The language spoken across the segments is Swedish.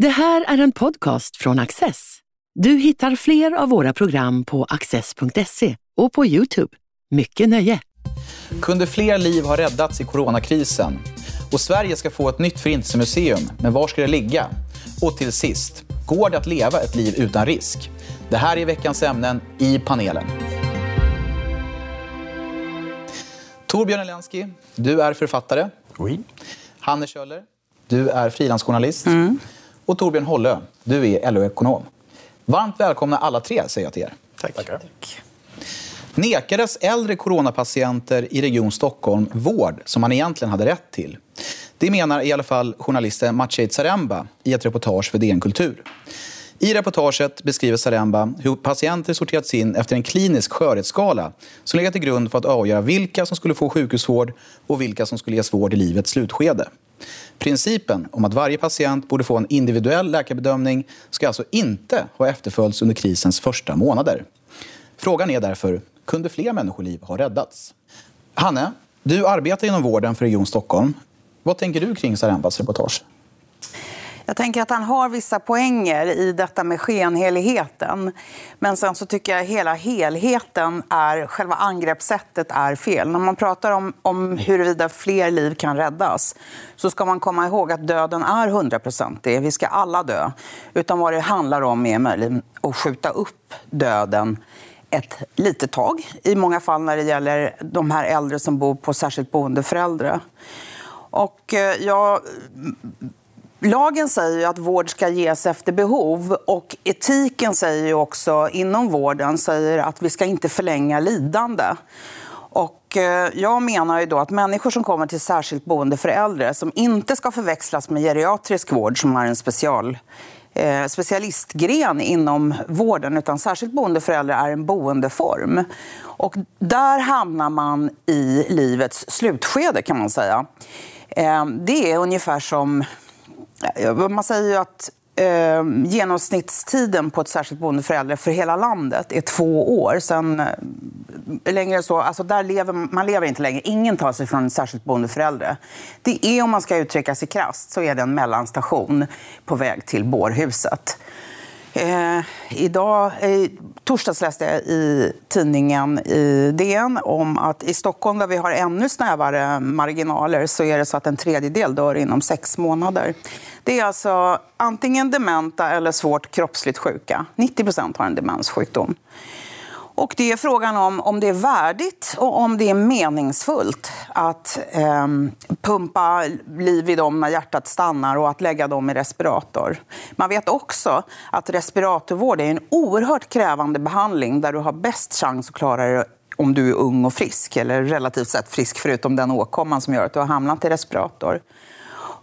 Det här är en podcast från Access. Du hittar fler av våra program på access.se och på Youtube. Mycket nöje! Kunde fler liv ha räddats i coronakrisen? Och Sverige ska få ett nytt förintelsemuseum, men var ska det ligga? Och till sist, går det att leva ett liv utan risk? Det här är veckans ämnen i panelen. Torbjörn Elensky, du är författare. Oui. Hanne Kjöller, du är frilansjournalist. Mm. Och Torbjörn Hollö, du är LO-ekonom. Varmt välkomna alla tre, säger jag till er. Tack. Tack. Nekades äldre coronapatienter i Region Stockholm vård som man egentligen hade rätt till? Det menar i alla fall journalisten Maciej Zaremba i ett reportage för DN Kultur. I reportaget beskriver Zaremba hur patienter sorterats in efter en klinisk skörhetsskala som legat till grund för att avgöra vilka som skulle få sjukhusvård och vilka som skulle ges vård i livets slutskede. Principen om att varje patient borde få en individuell läkarbedömning ska alltså inte ha efterföljts under krisens första månader. Frågan är därför, kunde fler människoliv ha räddats? Hanne, du arbetar inom vården för Region Stockholm. Vad tänker du kring Sarembas reportage? Jag tänker att han har vissa poänger i detta med skenheligheten. Men sen så tycker jag hela helheten är, själva angreppssättet är fel. När man pratar om, om huruvida fler liv kan räddas så ska man komma ihåg att döden är hundraprocentig. Vi ska alla dö. Utan vad det handlar om är möjligen att skjuta upp döden ett litet tag. I många fall när det gäller de här äldre som bor på särskilt boende för äldre. Och eh, jag Lagen säger ju att vård ska ges efter behov och etiken säger ju också inom vården säger att vi ska inte förlänga lidande. Och eh, jag menar ju då att människor som kommer till särskilt boende för äldre som inte ska förväxlas med geriatrisk vård som är en special eh, specialistgren inom vården utan särskilt boende för äldre är en boendeform. Och där hamnar man i livets slutskede kan man säga. Eh, det är ungefär som Eh, man säger ju att eh, genomsnittstiden på ett särskilt boende för äldre för hela landet är två år. Sen, eh, längre så, alltså där lever, man lever inte längre. Ingen tar sig från ett särskilt boende för äldre. Det är, om man ska uttrycka sig krasst, så är det en mellanstation på väg till bårhuset. Eh, idag, eh, torsdags läste jag i tidningen i DN om att i Stockholm där vi har ännu snävare marginaler så är det så att en tredjedel dör inom sex månader. Det är alltså antingen dementa eller svårt kroppsligt sjuka. 90 har en demenssjukdom. Och det är frågan om om det är värdigt och om det är meningsfullt att eh, pumpa liv i dem när hjärtat stannar och att lägga dem i respirator. Man vet också att respiratorvård är en oerhört krävande behandling där du har bäst chans att klara det om du är ung och frisk, eller relativt sett frisk förutom den åkomman som gör att du har hamnat i respirator.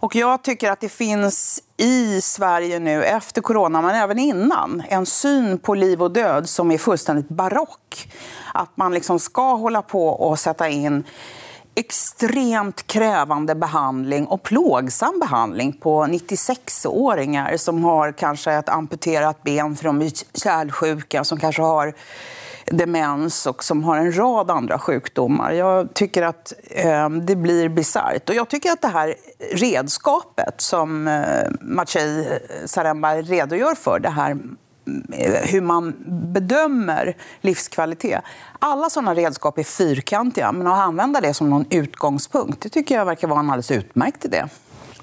Och jag tycker att det finns i Sverige nu, efter corona, men även innan, en syn på liv och död som är fullständigt barock. Att man liksom ska hålla på och sätta in extremt krävande behandling och plågsam behandling på 96-åringar som har kanske ett amputerat ben för de är kärlsjuka, som kanske har demens och som har en rad andra sjukdomar. Jag tycker att eh, det blir bisarrt. Och jag tycker att det här redskapet som eh, Maciej Saremba redogör för, det här eh, hur man bedömer livskvalitet. Alla sådana redskap är fyrkantiga, men att använda det som någon utgångspunkt det tycker jag verkar vara en alldeles utmärkt idé.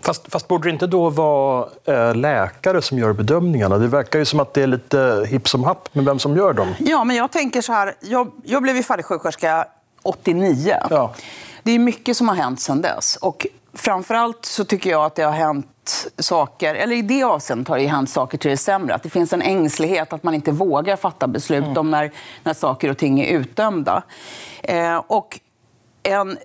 Fast, fast borde det inte då vara äh, läkare som gör bedömningarna? Det verkar ju som att det är lite hipp som happ med vem som gör dem. Ja, men jag tänker så här. Jag, jag blev ju färdig sjuksköterska 89. Ja. Det är mycket som har hänt sedan dess. Och framförallt så tycker jag att det har hänt saker, eller i det avseendet har det hänt saker till det sämre. Att det finns en ängslighet att man inte vågar fatta beslut mm. om när, när saker och ting är utdömda. Eh, och en,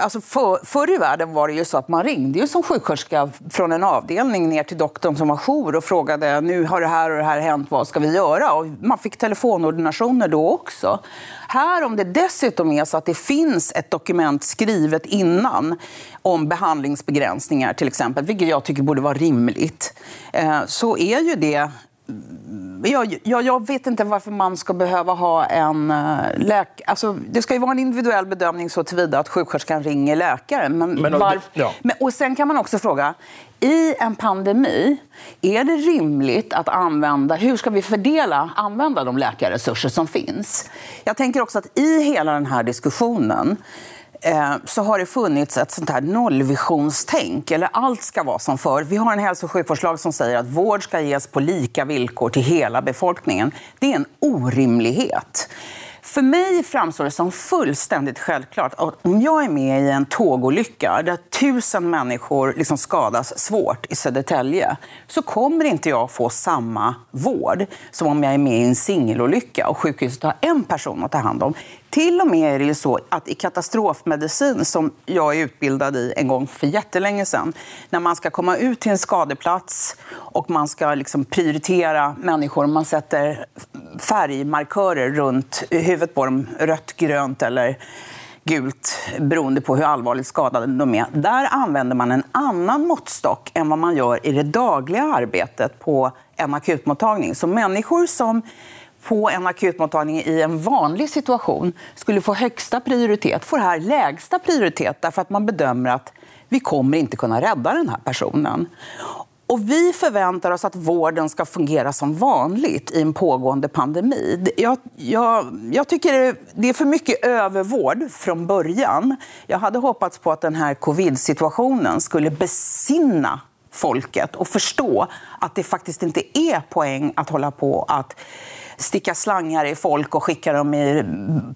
alltså för, förr i världen var det ju så att man ringde ju som sjuksköterska från en avdelning ner till doktorn som var jour och frågade nu har det här och det här hänt, vad ska vi göra? Och man fick telefonordinationer då också. Här om det dessutom är så att det finns ett dokument skrivet innan om behandlingsbegränsningar till exempel, vilket jag tycker borde vara rimligt, eh, så är ju det jag, jag, jag, vet inte varför man ska behöva ha en uh, läk... Alltså, det ska ju vara en individuell bedömning så tillvida att sjuksköterskan ringer läkaren. Men, men, varf... ja. men och sen kan man också fråga, i en pandemi, är det rimligt att använda... Hur ska vi fördela, använda de läkarresurser som finns? Jag tänker också att i hela den här diskussionen Eh, Eh, så har det funnits ett sånt här nollvisionstänk, eller allt ska vara som förr. Vi har en hälso och sjukvårdslag som säger att vård ska ges på lika villkor till hela befolkningen. Det är en orimlighet. För mig framstår det som fullständigt självklart att om jag är med i en tågolycka där tusen människor liksom skadas svårt i Södertälje så kommer inte jag få samma vård som om jag är med i en singelolycka och sjukhuset har en person att ta hand om. Till och med är det ju så att i katastrofmedicin, som jag är utbildad i en gång för jättelänge sedan, när man ska komma ut till en skadeplats och man ska liksom prioritera människor, man sätter färgmarkörer runt huvudet på dem, rött, grönt eller gult beroende på hur allvarligt skadade de är. Där använder man en annan måttstock än vad man gör i det dagliga arbetet på en akutmottagning. Så människor som på en akutmottagning i en vanlig situation skulle få högsta prioritet får här lägsta prioritet därför att man bedömer att vi kommer inte kunna rädda den här personen. Och vi förväntar oss att vården ska fungera som vanligt i en pågående pandemi. Jag, jag, jag tycker det är för mycket övervård från början. Jag hade hoppats på att den här covid-situationen skulle besinna folket och förstå att det faktiskt inte är poäng att hålla på att sticka slangar i folk och skicka dem i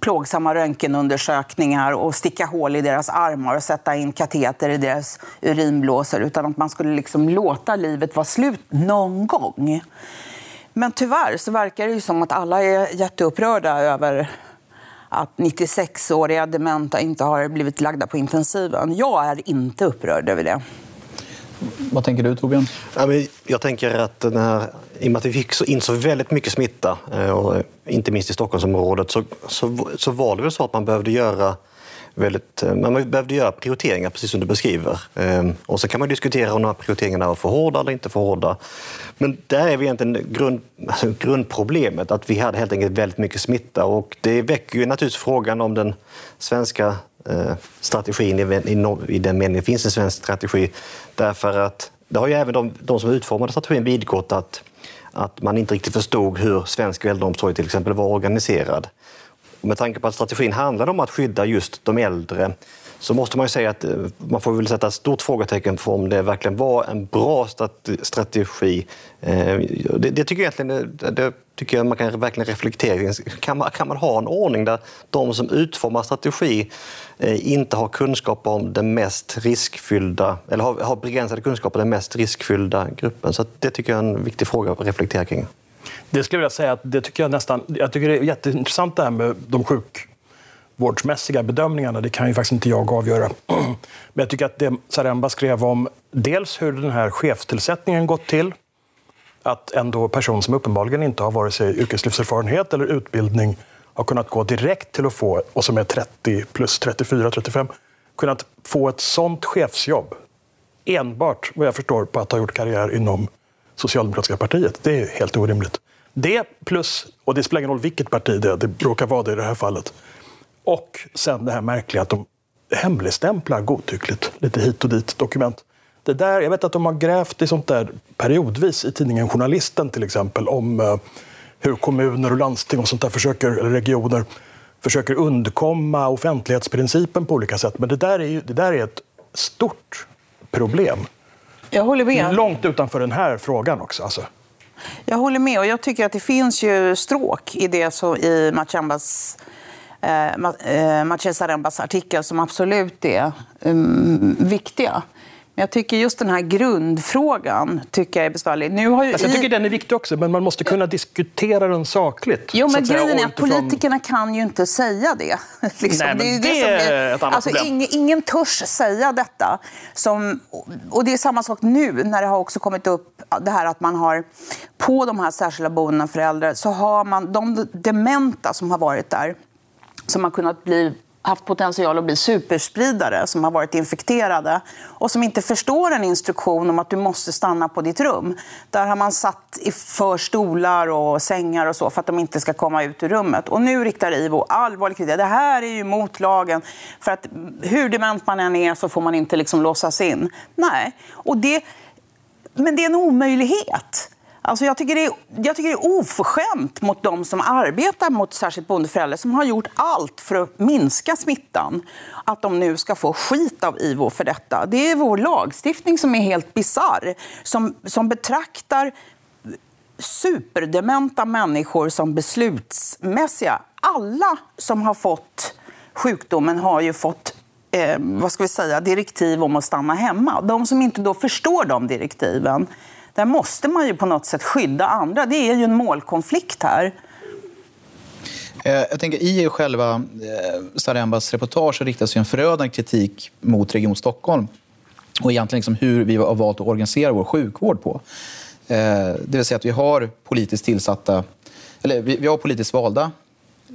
plågsamma röntgenundersökningar och sticka hål i deras armar och sätta in kateter i deras urinblåsor utan att man skulle liksom låta livet vara slut någon gång. Men tyvärr så verkar det ju som att alla är jätteupprörda över att 96-åriga dementa inte har blivit lagda på intensiven. Jag är inte upprörd över det. Vad tänker du Torbjörn? Jag tänker att den här, i och med att vi fick in så väldigt mycket smitta, eh, och eh, inte minst i Stockholmsområdet, så, så, så var det väl så att man behövde göra väldigt, eh, man behövde göra prioriteringar, precis som du beskriver. Ehm, och så kan man diskutera om de här prioriteringarna var för hårda eller inte för hårda. Men där är vi egentligen grund, alltså grundproblemet, att vi hade helt enkelt väldigt mycket smitta. Och det väcker ju naturligtvis frågan om den svenska Eh, strategin i, den meningen det finns en svensk strategi. Därför att det har ju även de, de som utformade strategin vidgått att, att man inte riktigt förstod hur svensk äldreomsorg till exempel var organiserad. Och med tanke på att strategin handlade om att skydda just de äldre så måste man ju säga att eh, man får väl sätta ett stort frågetecken för om det verkligen var en bra strategi. Eh, det, det tycker jag egentligen eh, det tycker jag man kan verkligen reflektera kan man, kan man ha en ordning där de som utformar strategi inte har kunskap om den mest riskfyllda, eller har, har begränsade kunskaper om den mest riskfyllda gruppen? Så det tycker jag är en viktig fråga att reflektera kring. Det skulle jag vilja säga att det tycker jag nästan, jag tycker det är jätteintressant det här med de sjukvårdsmässiga bedömningarna. Det kan ju faktiskt inte jag avgöra. Men jag tycker att det Saremba skrev om dels hur den här chefstillsättningen gått till, att en person som uppenbarligen inte har vare sig yrkeslivserfarenhet eller utbildning har kunnat gå direkt till att få, och som är 30 plus 34, 35, kunnat få ett sånt chefsjobb enbart, vad jag förstår, på att ha gjort karriär inom Socialdemokratiska partiet. Det är helt orimligt. Det plus, och det spelar ingen roll vilket parti det är, det råkar vara det i det här fallet. Och sen det här märkliga att de hemligstämplar godtyckligt lite hit och dit dokument. Det där, jag vet att de har grävt i sånt där periodvis i tidningen Journalisten till exempel om eh, hur kommuner och landsting och sånt där försöker, eller regioner försöker undkomma offentlighetsprincipen på olika sätt. Men det där är, ju, det där är ett stort problem. Jag håller med. Långt utanför den här frågan också. Alltså. Jag håller med och jag tycker att det finns ju stråk i det så i Machambas eh, eh Maciej Zarembas artikel som absolut är um, viktiga. Men jag tycker just den här grundfrågan tycker jag är besvärlig. Nu har ju alltså, jag tycker den är viktig också, men man måste kunna diskutera den sakligt. Jo, men grejen är att politikerna kan ju inte säga det. liksom. Nej, det är, det, det är ett annat alltså, problem. Ingen, ingen törs säga detta. Som, och det är samma sak nu när det har också kommit upp det här att man har på de här särskilda boendena för äldre så har man de dementa som har varit där som har kunnat bli haft potential att bli superspridare som har varit infekterade och som inte förstår en instruktion om att du måste stanna på ditt rum. Där har man satt för stolar och sängar och så för att de inte ska komma ut ur rummet. Och nu riktar IVO allvarlig kritik. Det här är ju mot lagen. För att hur dement man än är så får man inte liksom låsas in. Nej, och det, men det är en omöjlighet. Alltså jag, tycker det är, jag tycker det är oförskämt mot de som arbetar mot särskilt boendeföräldrar som har gjort allt för att minska smittan, att de nu ska få skit av IVO för detta. Det är vår lagstiftning som är helt bizarr, som, som betraktar superdementa människor som beslutsmässiga. Alla som har fått sjukdomen har ju fått eh, vad ska vi säga, direktiv om att stanna hemma. De som inte då förstår de direktiven där måste man ju på något sätt skydda andra. Det är ju en målkonflikt här. Eh, jag tänker I själva eh, Sarembas reportage riktas ju en förödande kritik mot Region Stockholm och egentligen liksom hur vi har valt att organisera vår sjukvård på. Eh, det vill säga att vi har politiskt tillsatta, eller vi har politiskt valda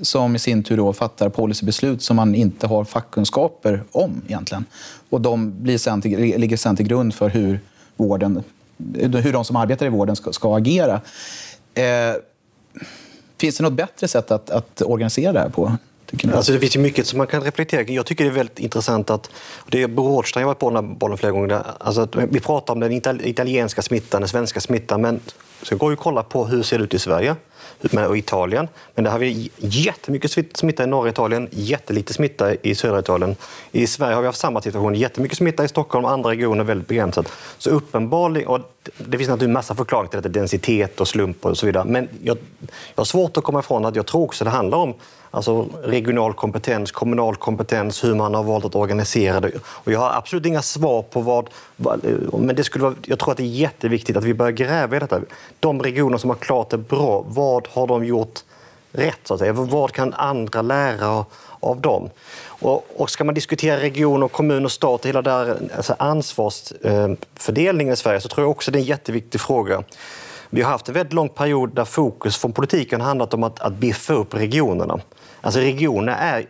som i sin tur då fattar policybeslut som man inte har fackkunskaper om egentligen. Och de blir sen till, ligger sen till grund för hur vården hur de som arbetar i vården ska, ska agera. Eh, finns det något bättre sätt att, att organisera det här på? Alltså det finns ju mycket som man kan reflektera kring. Jag tycker det är väldigt intressant att, det är Bo Rådstein jag varit på den här bollen flera gånger, alltså vi pratar om den italienska smittan, den svenska smittan, men så går ju kolla på hur det ser ut i Sverige och Italien. Men där har vi jättemycket smitta i norra Italien, jättelite smitta i södra Italien. I Sverige har vi haft samma situation, jättemycket smitta i Stockholm, andra regioner väldigt begränsat. Så uppenbarligen, och det finns naturligtvis en massa förklaringar till detta, densitet och slump och så vidare. Men jag, jag har svårt att komma ifrån att jag tror också det handlar om Alltså regional kompetens, kommunal kompetens, hur man har valt att organisera det. Och jag har absolut inga svar på vad... Men det skulle vara, jag tror att det är jätteviktigt att vi börjar gräva i detta. De regioner som har klarat det bra, vad har de gjort rätt? Så att säga? Vad kan andra lära av dem? Och, och ska man diskutera region, och kommun och stat, hela där, alltså ansvarsfördelningen i Sverige, så tror jag också det är en jätteviktig fråga. Vi har haft en väldigt lång period där fokus från politiken handlat om att, att biffa upp regionerna. Alltså regionerna är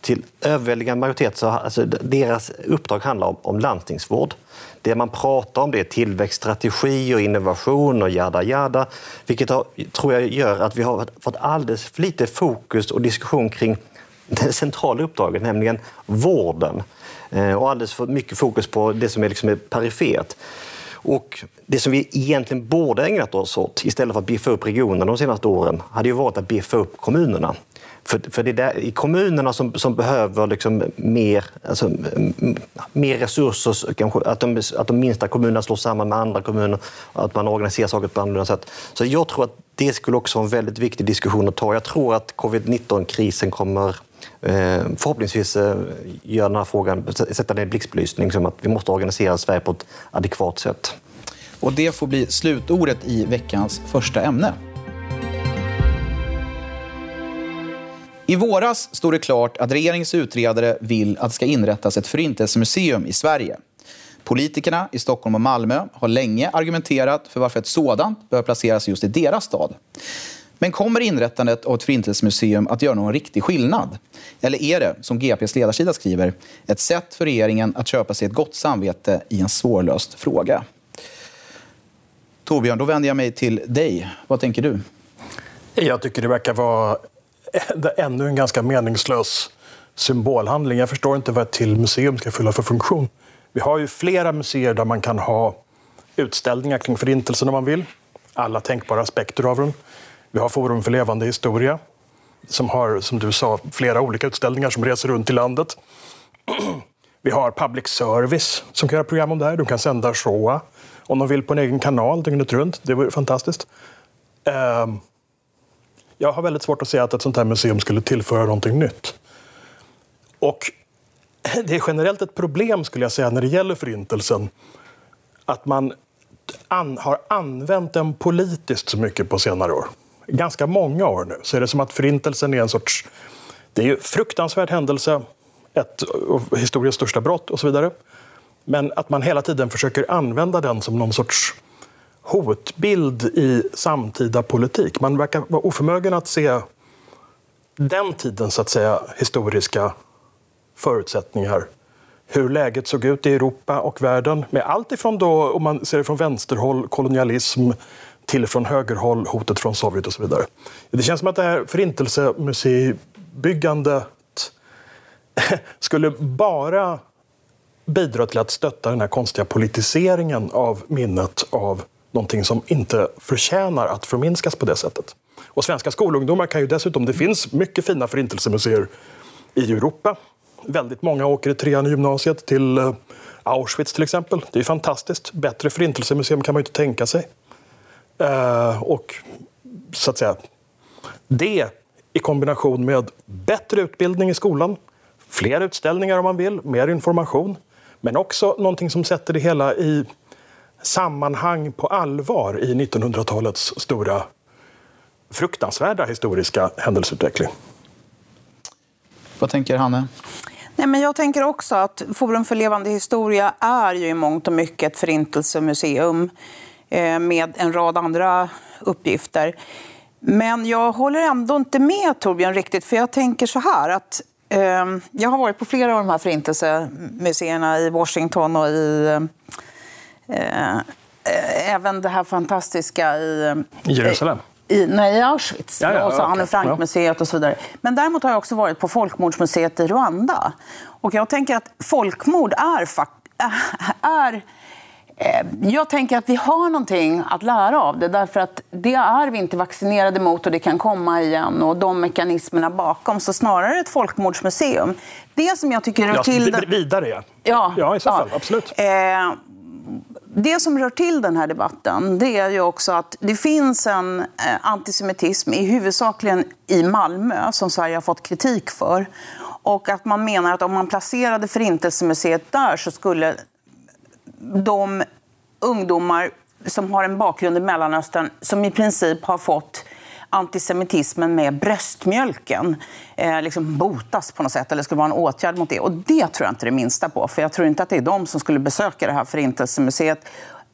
till överväldigande majoritet, så, alltså, deras uppdrag handlar om, om landstingsvård. Det man pratar om det är tillväxtstrategi och innovation och jada jada. Vilket har, tror jag gör att vi har fått alldeles för lite fokus och diskussion kring det centrala uppdraget, nämligen vården. Eh, och alldeles för mycket fokus på det som är liksom perifert. Och det som vi egentligen borde ägnat oss åt istället för att biffa upp regionerna de senaste åren hade ju varit att biffa upp kommunerna. För, för det är i kommunerna som, som behöver liksom mer, alltså, mer resurser, kanske, att, de, att de minsta kommunerna slås samman med andra kommuner, att man organiserar saker på annorlunda sätt. Så jag tror att det skulle också vara en väldigt viktig diskussion att ta. Jag tror att covid-19-krisen kommer Eh, förhoppningsvis eh, göra den här frågan, sätta den i blixtbelysning, som att vi måste organisera Sverige på ett adekvat sätt. Och det får bli slutordet i veckans första ämne. I våras stod det klart att regeringens utredare vill att det ska inrättas ett förintelsemuseum i Sverige. Politikerna i Stockholm och Malmö har länge argumenterat för varför ett sådant bör placeras just i deras stad. Men kommer inrättandet av ett förintelsemuseum att göra någon riktig skillnad? Eller är det, som GPs ledarsida skriver, ett sätt för regeringen att köpa sig ett gott samvete i en svårlöst fråga? Torbjörn, då vänder jag mig till dig. Vad tänker du? Jag tycker det verkar vara ännu en ganska meningslös symbolhandling. Jag förstår inte vad ett till museum ska fylla för funktion. Vi har ju flera museer där man kan ha utställningar kring Förintelsen om man vill. Alla tänkbara aspekter av den. Vi har Forum för levande historia som har, som du sa, flera olika utställningar som reser runt i landet. Vi har public service som kan göra program om det här. De kan sända Shoah om de vill på en egen kanal dygnet runt. Det vore fantastiskt. Ehm, jag har väldigt svårt att se att ett sånt här museum skulle tillföra någonting nytt. Och det är generellt ett problem skulle jag säga när det gäller Förintelsen att man an, har använt den politiskt så mycket på senare år. Ganska många år nu så är det som att Förintelsen är en sorts... Det är ju fruktansvärd händelse, ett historiens största brott och så vidare. Men att man hela tiden försöker använda den som någon sorts hotbild i samtida politik. Man verkar vara oförmögen att se den tidens så att säga, historiska förutsättningar hur läget såg ut i Europa och världen med allt ifrån då, om man ser det från vänsterhåll, kolonialism till från högerhåll, hotet från Sovjet och så vidare. Det känns som att det här förintelsemuseibyggandet skulle bara bidra till att stötta den här konstiga politiseringen av minnet av någonting som inte förtjänar att förminskas på det sättet. Och svenska skolungdomar kan ju dessutom, det finns mycket fina förintelsemuseer i Europa. Väldigt många åker i trean i gymnasiet till eh, Auschwitz till exempel. Det är fantastiskt. Bättre förintelsemuseum kan man ju inte tänka sig. Uh, och så att säga, det i kombination med bättre utbildning i skolan, fler utställningar om man vill, mer information, men också någonting som sätter det hela i sammanhang på allvar i 1900-talets stora fruktansvärda historiska händelseutveckling. Vad tänker Hanne? Nej, men jag tänker också att Forum för levande historia är ju i mångt och mycket ett förintelsemuseum eh, med en rad andra uppgifter. Men jag håller ändå inte med Torbjörn riktigt, för jag tänker så här att eh, jag har varit på flera av de här förintelsemuseerna i Washington och i eh, även det här fantastiska i... I Jerusalem? i, nej, i Auschwitz, ja, ja, och så okay. Anne Frank-museet och så vidare. Men däremot har jag också varit på folkmordsmuseet i Rwanda. Och jag tänker att folkmord är... är jag tänker att vi har någonting att lära av det, därför att det är vi inte vaccinerade mot och det kan komma igen och de mekanismerna bakom. Så snarare ett folkmordsmuseum. Det som jag tycker rör ja, till... Vidare, ja. Ja, ja i så fall. Absolut. Eh, det som rör till den här debatten det är ju också att det finns en eh, antisemitism, i huvudsakligen i Malmö, som Sverige har fått kritik för. Och att man menar att om man placerade Förintelsemuseet där så skulle de ungdomar som har en bakgrund i Mellanöstern, som i princip har fått antisemitismen med bröstmjölken eh, liksom botas på något sätt, eller skulle vara en åtgärd mot det. Och det tror jag inte det minsta på, för jag tror inte att det är de som skulle besöka det här förintelsemuseet.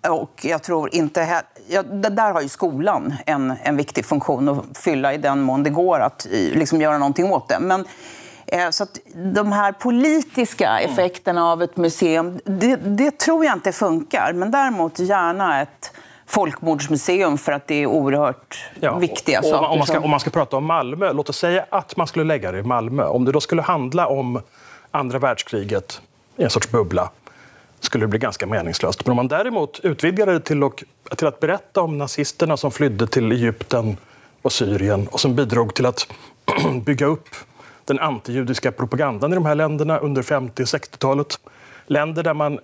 Och jag tror inte... Ja, där har ju skolan en, en viktig funktion att fylla i den mån det går att liksom, göra någonting åt det. Men, så att de här politiska effekterna av ett museum, det, det tror jag inte funkar. Men däremot gärna ett folkmordsmuseum för att det är oerhört ja, viktiga och, saker. Om man, ska, om man ska prata om Malmö, låt oss säga att man skulle lägga det i Malmö. Om det då skulle handla om andra världskriget i en sorts bubbla skulle det bli ganska meningslöst. Men om man däremot utvidgade det till, och, till att berätta om nazisterna som flydde till Egypten och Syrien och som bidrog till att bygga upp den antijudiska propagandan i de här länderna under 50 och 60-talet. Länder där man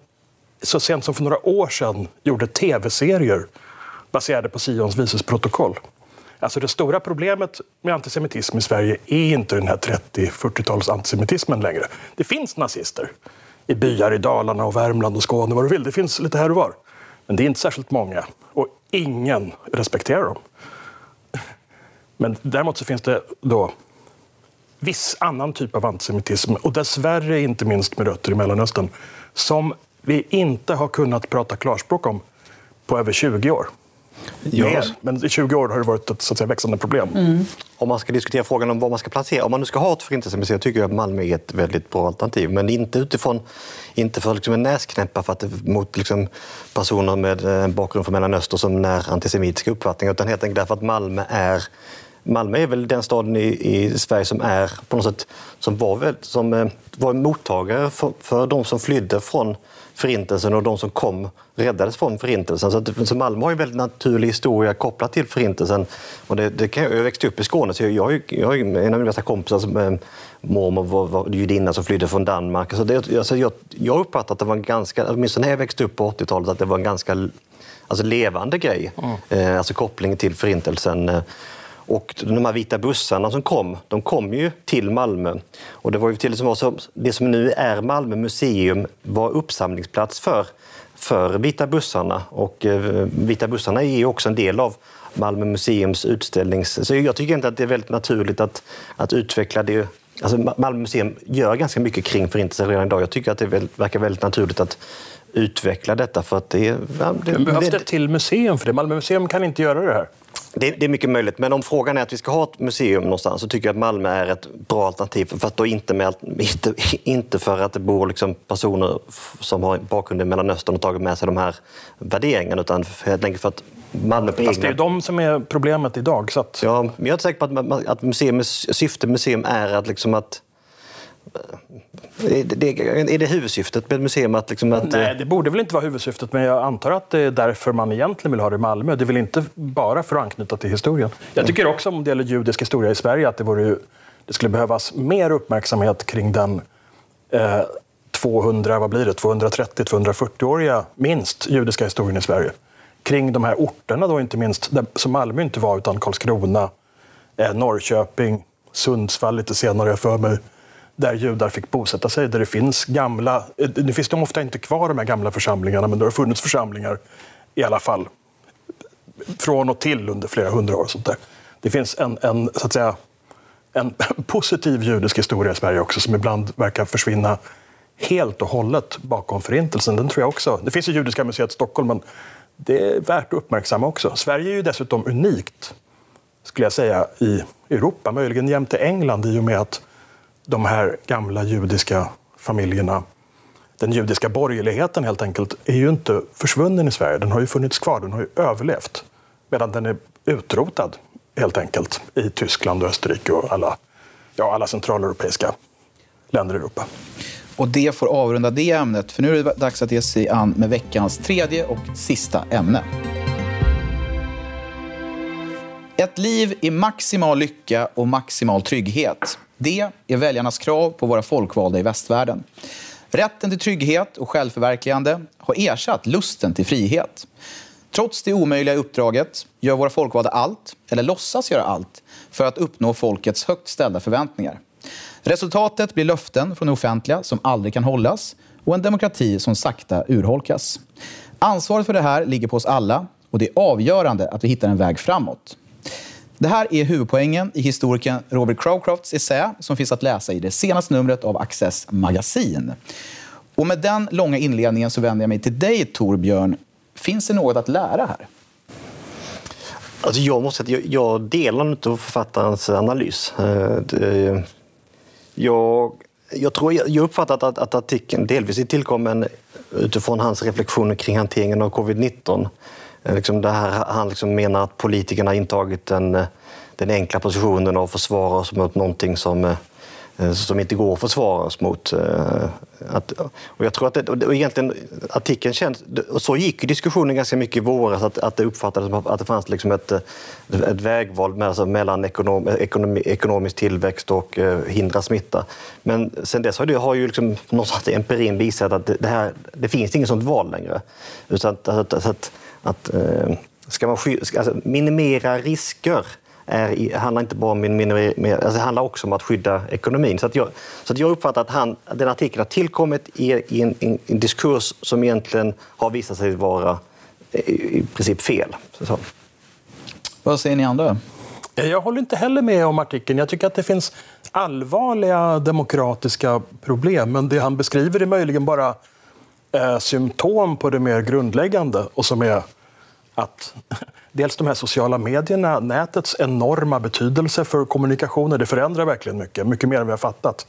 så sent som för några år sedan gjorde tv-serier baserade på Sions vises protokoll. Alltså det stora problemet med antisemitism i Sverige är inte den här 30-40-tals antisemitismen längre. Det finns nazister i byar i Dalarna, och Värmland och Skåne, vad du vill. Det finns lite här och var. Men det är inte särskilt många och ingen respekterar dem. Men däremot så finns det då viss annan typ av antisemitism och dessvärre inte minst med rötter i Mellanöstern som vi inte har kunnat prata klarspråk om på över 20 år. Ja. Men i 20 år har det varit ett så att säga, växande problem. Mm. Om man ska diskutera frågan om vad man ska placera, om man nu ska ha ett förintelsemuseum tycker jag att Malmö är ett väldigt bra alternativ. Men inte utifrån, inte för liksom en näsknäppa för att mot liksom personer med en eh, bakgrund från Mellanöstern som när antisemitiska uppfattningar, utan helt enkelt därför att Malmö är Malmö är väl den staden i, i Sverige som är på något sätt som var, som, eh, var mottagare för, för de som flydde från Förintelsen och de som kom räddades från Förintelsen. Så, att, så Malmö har en väldigt naturlig historia kopplat till Förintelsen. Och det, det kan, jag växte upp i Skåne, så jag, jag en av mina bästa kompisar som eh, mormor var, var judinna som flydde från Danmark. Så det, alltså jag, jag uppfattar att det var en ganska, åtminstone när jag växte upp på 80-talet, att det var en ganska alltså levande grej. Mm. Eh, alltså kopplingen till Förintelsen. Eh, och de här vita bussarna som kom, de kom ju till Malmö. Och det var ju till som var så, det som nu är Malmö museum var uppsamlingsplats för, för Vita bussarna. Och eh, Vita bussarna är ju också en del av Malmö museums utställnings... Så jag tycker inte att det är väldigt naturligt att, att utveckla det. Alltså Malmö museum gör ganska mycket kring Förintelsen redan idag. Jag tycker att det verkar väldigt naturligt att utveckla dtta för att det... Ja, det behövs det ett till museum för det? Malmö museum kan inte göra det här? Det, det, är mycket möjligt, men om frågan är att vi ska ha ett museum någonstans så tycker jag att Malmö är ett bra alternativ. För att då inte, med, inte, inte för att det bor liksom personer som har bakgrund i Mellanöstern och tagit med sig de här värderingarna utan helt enkelt för att Malmö på Fast egna... det är de som är problemet idag. Så att... Ja, men jag är inte säker på att, att museums, syfte med museum är att, liksom att är det, är det huvudsyftet med museum? Att liksom att... Nej, det borde väl inte vara huvudsyftet, men jag antar att det är därför man egentligen vill ha det i Malmö. Det är väl inte bara för att anknyta till historien. Jag tycker också om det gäller judisk historia i Sverige att det, vore, det skulle behövas mer uppmärksamhet kring den eh, 200, vad blir det, 230-240-åriga minst judiska historien i Sverige. Kring de här orterna då inte minst, där, som Malmö inte var, utan Karlskrona, eh, Norrköping, Sundsvall lite senare för mig där judar fick bosätta sig, där det finns gamla... Eh, nu finns de ofta inte kvar, de här gamla församlingarna, men det har funnits församlingar i alla fall från och till under flera hundra år. sånt där. Det finns en, en, så att säga, en positiv judisk historia i Sverige också som ibland verkar försvinna helt och hållet bakom Förintelsen. Den tror jag också. Det finns i Judiska museet i Stockholm, men det är värt att uppmärksamma också. Sverige är ju dessutom unikt, skulle jag säga, i Europa, möjligen jämte England i och med att de här gamla judiska familjerna, den judiska borgerligheten helt enkelt, är ju inte försvunnen i Sverige. Den har ju funnits kvar, den har ju överlevt. Medan den är utrotad helt enkelt i Tyskland och Österrike och alla, ja, alla centraleuropeiska länder i Europa. Och det får avrunda det ämnet, för nu är det dags att ge sig an med veckans tredje och sista ämne. Ett liv i maximal lycka och maximal trygghet. Det är väljarnas krav på våra folkvalda i västvärlden. Rätten till trygghet och självförverkligande har ersatt lusten till frihet. Trots det omöjliga uppdraget gör våra folkvalda allt, eller låtsas göra allt, för att uppnå folkets högt ställda förväntningar. Resultatet blir löften från det offentliga som aldrig kan hållas och en demokrati som sakta urholkas. Ansvaret för det här ligger på oss alla och det är avgörande att vi hittar en väg framåt. Det här är huvudpoängen i historikern Robert Crowcrofts essä som finns att läsa i det senaste numret av Access magasin. Och med den långa inledningen så vänder jag mig till dig, Torbjörn. Finns det något att lära här? Alltså jag måste jag, jag delar inte författarens analys. Eh, jag, jag, tror, jag uppfattat att, att artikeln delvis är tillkommen utifrån hans reflektioner kring hanteringen av covid-19 Eh, liksom det här, han liksom menar att politikerna intagit den, eh, den enkla positionen att försvara oss mot någonting som, eh, Eh, som inte går att försvara oss mot. Eh, att, och jag tror att det, och egentligen artikeln känns... Och så gick diskussionen ganska mycket i våras, att, att det uppfattades som att det fanns liksom ett, eh, ett vägval med, alltså mellan ekonom, ekonomi, ekonomisk tillväxt och eh, hindra smitta. Men sen dess har, det, har ju liksom, någonstans empirin visat att det, här, det finns inget sånt val längre. Utan att, att, att att att ska man sky, alltså, minimera risker är, handlar inte bara om minimera, alltså, det handlar också om att skydda ekonomin. Så, att jag, så att jag uppfattar att han, den artikeln har tillkommit i, i en, en, en, diskurs som egentligen har visat sig vara eh, i princip fel. Så. Vad säger ni andra? Jag håller inte heller med om artikeln. Jag tycker att det finns allvarliga demokratiska problem, men det han beskriver är möjligen bara eh, symptom på det mer grundläggande och som är att dels de här sociala medierna, nätets enorma betydelse för kommunikationer, det förändrar verkligen mycket, mycket mer än vi har fattat.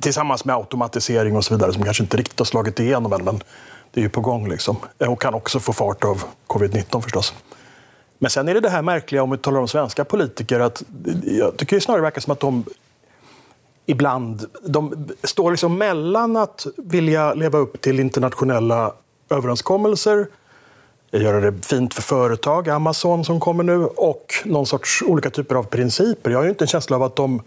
Tillsammans med automatisering och så vidare som kanske inte riktigt har slagit igenom än, men det är ju på gång. Liksom. Och kan också få fart av covid-19 förstås. Men sen är det det här märkliga, om vi talar om svenska politiker, att jag tycker snarare det verkar som att de ibland de står liksom mellan att vilja leva upp till internationella överenskommelser göra det fint för företag, Amazon som kommer nu, och någon sorts olika typer av principer. Jag har ju inte en känsla av att de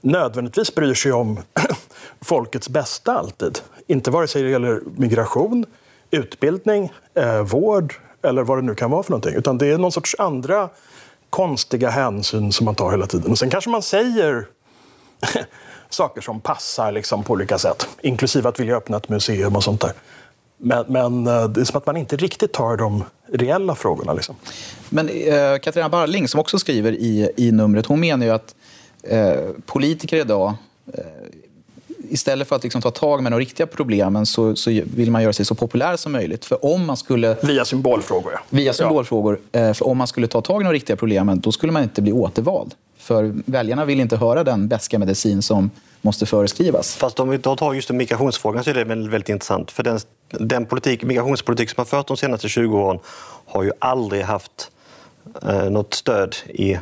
nödvändigtvis bryr sig om folkets bästa alltid. Inte vare sig det gäller migration, utbildning, eh, vård eller vad det nu kan vara för någonting. Utan det är någon sorts andra konstiga hänsyn som man tar hela tiden. Och sen kanske man säger saker som passar liksom på olika sätt. Inklusive att vilja öppna ett museum och sånt där. Men, men eh, det är som att man inte riktigt tar de reella frågorna. Liksom. Men eh, Katarina Barling, som också skriver i, i numret, hon menar ju att eh, politiker idag eh, istället för att liksom ta tag med de riktiga problemen så, så, vill man göra sig så populär som möjligt. För om man skulle... Via symbolfrågor, ja. Via symbolfrågor. Ja. För om man skulle ta tag i de riktiga problemen, då skulle man inte bli återvald. För väljarna vill inte höra den bäska medicin som måste föreskrivas. Fast om vi tar just migrationsfrågan så är det väldigt intressant. För den, den politik, migrationspolitik som har fört de senaste 20 åren har ju aldrig haft eh, något stöd i,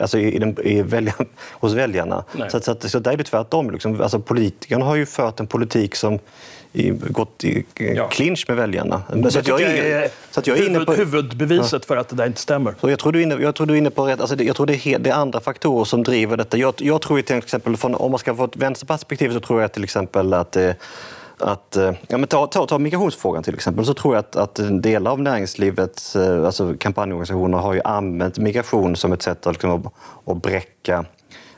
alltså i, den, i välja, hos väljarna. Så, så, så, där är det tvärtom. Liksom. Alltså, politikerna har ju fört en politik som i, gått i ja. clinch med väljarna. Så att jag är, så att jag är inne på, huvudbeviset ja. för att det där inte stämmer. Så jag, tror du är inne, jag tror du är inne på rätt... Alltså det, jag tror det är, det är andra faktorer som driver detta. Jag, jag tror till exempel, från, om man ska få ett vänsterperspektiv så tror jag till exempel att att, eh, ja, men ta, ta, ta migrationsfrågan till exempel, så tror jag att, att delar av näringslivets eh, alltså kampanjorganisationer har ju använt migration som ett sätt att, liksom, att, att bräcka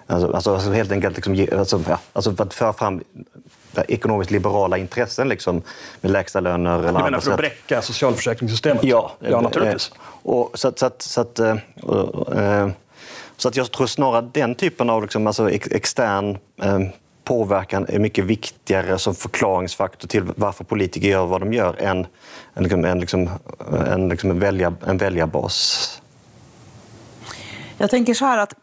Alltså, alltså, alltså, helt enkelt liksom, alltså, ja, alltså för att föra fram ekonomiskt liberala intressen liksom, med lägsta löner. Du menar för att bräcka socialförsäkringssystemet? Ja, ja naturligtvis. Och, så, så, så, att, så att jag tror snarare den typen av liksom, alltså, extern påverkan är mycket viktigare som förklaringsfaktor till varför politiker gör vad de gör än en, en, liksom, en, liksom, liksom en, välja, en väljarbas. Jag tänker så här att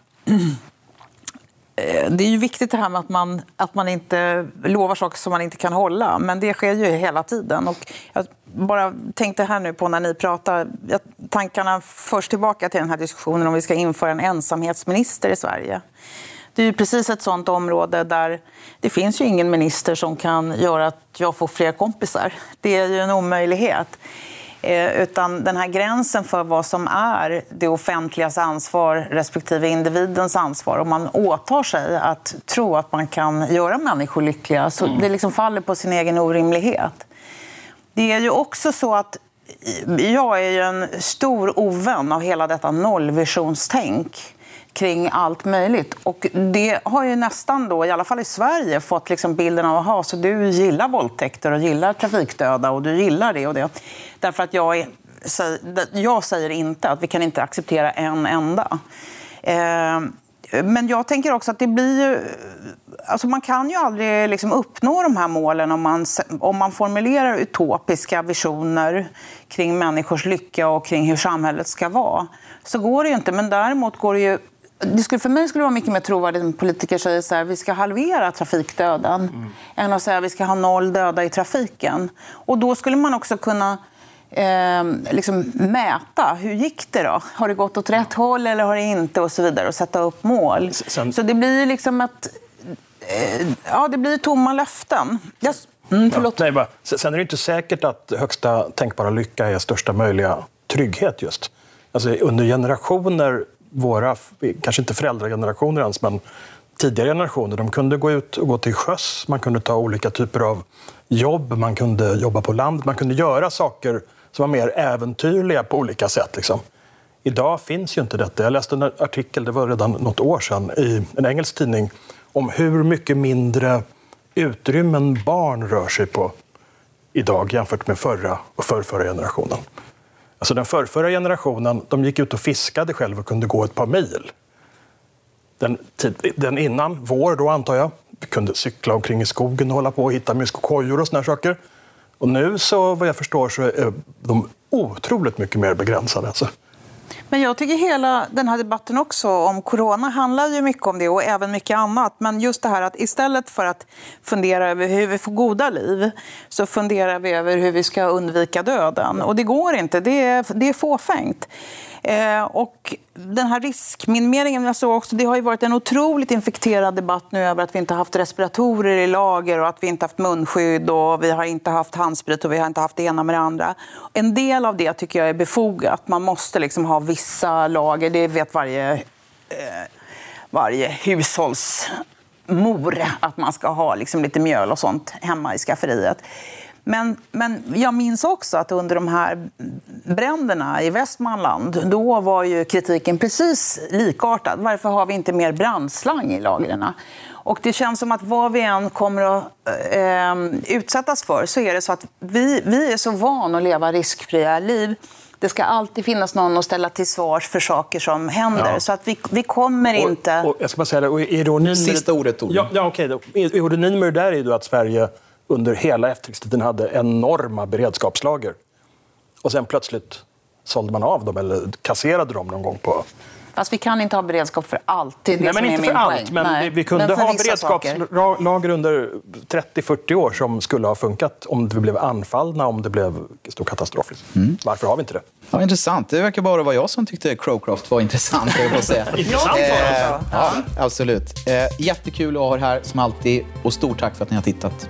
eh, det är ju viktigt det här med att man, att man inte lovar saker som man inte kan hålla. Men det sker ju hela tiden. Och jag bara tänkte här nu på när ni pratar. Tankarna förs tillbaka till den här diskussionen om vi ska införa en ensamhetsminister i Sverige. Det är precis ett sånt område där det finns ju ingen minister som kan göra att jag får fler kompisar. Det är ju en omöjlighet. Eh, utan den här gränsen för vad som är det offentligas ansvar respektive individens ansvar. Om man åtar sig att tro att man kan göra människor lyckliga så mm. det liksom faller på sin egen orimlighet. Det är ju också så att jag är en stor ovän av hela detta nollvisionstänk kring allt möjligt. Och det har ju nästan, då, i alla fall i Sverige, fått liksom bilden av att du gillar våldtäkter och gillar trafikdöda och du gillar det och det. Därför att jag, är, jag säger inte att vi kan inte acceptera en enda. Eh, men jag tänker också att det blir ju... Alltså man kan ju aldrig liksom uppnå de här målen om man, om man formulerar utopiska visioner kring människors lycka och kring hur samhället ska vara. Så går det ju inte. Men däremot går det ju det skulle, för mig skulle det vara mycket mer trovärdigt om politiker säger så här, vi ska halvera trafikdöden mm. än att säga att vi ska ha noll döda i trafiken. Och då skulle man också kunna eh, liksom mäta. Hur gick det då? Har det gått åt rätt håll eller har det inte? Och så vidare. Och sätta upp mål. Sen... Så det blir liksom att... Eh, ja, det blir tomma löften. Jag... Mm, förlåt. Ja, nej, bara. Sen är det inte säkert att högsta tänkbara lycka är största möjliga trygghet just. Alltså, under generationer våra, kanske inte föräldragenerationer ens, men tidigare generationer, de kunde gå ut och gå till sjöss, man kunde ta olika typer av jobb, man kunde jobba på land, man kunde göra saker som var mer äventyrliga på olika sätt. Liksom. Idag finns ju inte detta. Jag läste en artikel, det var redan något år sedan, i en engelsk tidning om hur mycket mindre utrymmen barn rör sig på idag jämfört med förra och förrförra generationen. Alltså den förrförra generationen de gick ut och fiskade själv och kunde gå ett par mil. Den, den innan, vår då antar jag, kunde cykla omkring i skogen och hålla på och hitta myskokojor och såna saker. Och nu så vad jag förstår så är de otroligt mycket mer begränsade. Alltså. Men jag tycker hela den här debatten också om corona handlar ju mycket om det och även mycket annat. Men just det här att istället för att fundera över hur vi får goda liv så funderar vi över hur vi ska undvika döden. Och det går inte, det är, det är fåfängt. Eh, och den här riskminimeringen, jag såg också, det har ju varit en otroligt infekterad debatt nu över att vi inte har haft respiratorer i lager och att vi inte haft munskydd och vi har inte haft handsprit och vi har inte haft det ena med det andra. En del av det tycker jag är befogat. Man måste liksom ha vissa lager, det vet varje, eh, varje hushållsmor att man ska ha liksom lite mjöl och sånt hemma i skafferiet. Men, men jag minns också att under de här bränderna i Västmanland, då var ju kritiken precis likartad. Varför har vi inte mer brandslang i lagren? Och det känns som att vad vi än kommer att eh, utsättas för så är det så att vi, vi är så vana att leva riskfria liv Det ska alltid finnas någon att ställa till svars för saker som händer. Ja. Så att vi, vi kommer inte... Och, jag ska bara säga det, och ironin Sista ordet, Torbjörn. Ja, ja, okej. Okay. Ironin med det där är ju att Sverige under hela efterkrigstiden hade enorma beredskapslager. Och sen plötsligt sålde man av dem eller kasserade dem någon gång på Fast vi kan inte ha beredskap för allt. Det är det Nej, men inte för allt. Poäng. Men Nej. vi kunde men ha beredskapslager under 30-40 år som skulle ha funkat om vi blev anfallna, om det blev stor katastrof. Mm. Varför har vi inte det? Ja, intressant. Det verkar bara vara jag som tyckte Crowcroft var intressant. Jag säga. intressant var det eh, ja, Absolut. Eh, jättekul att ha er här som alltid och stort tack för att ni har tittat.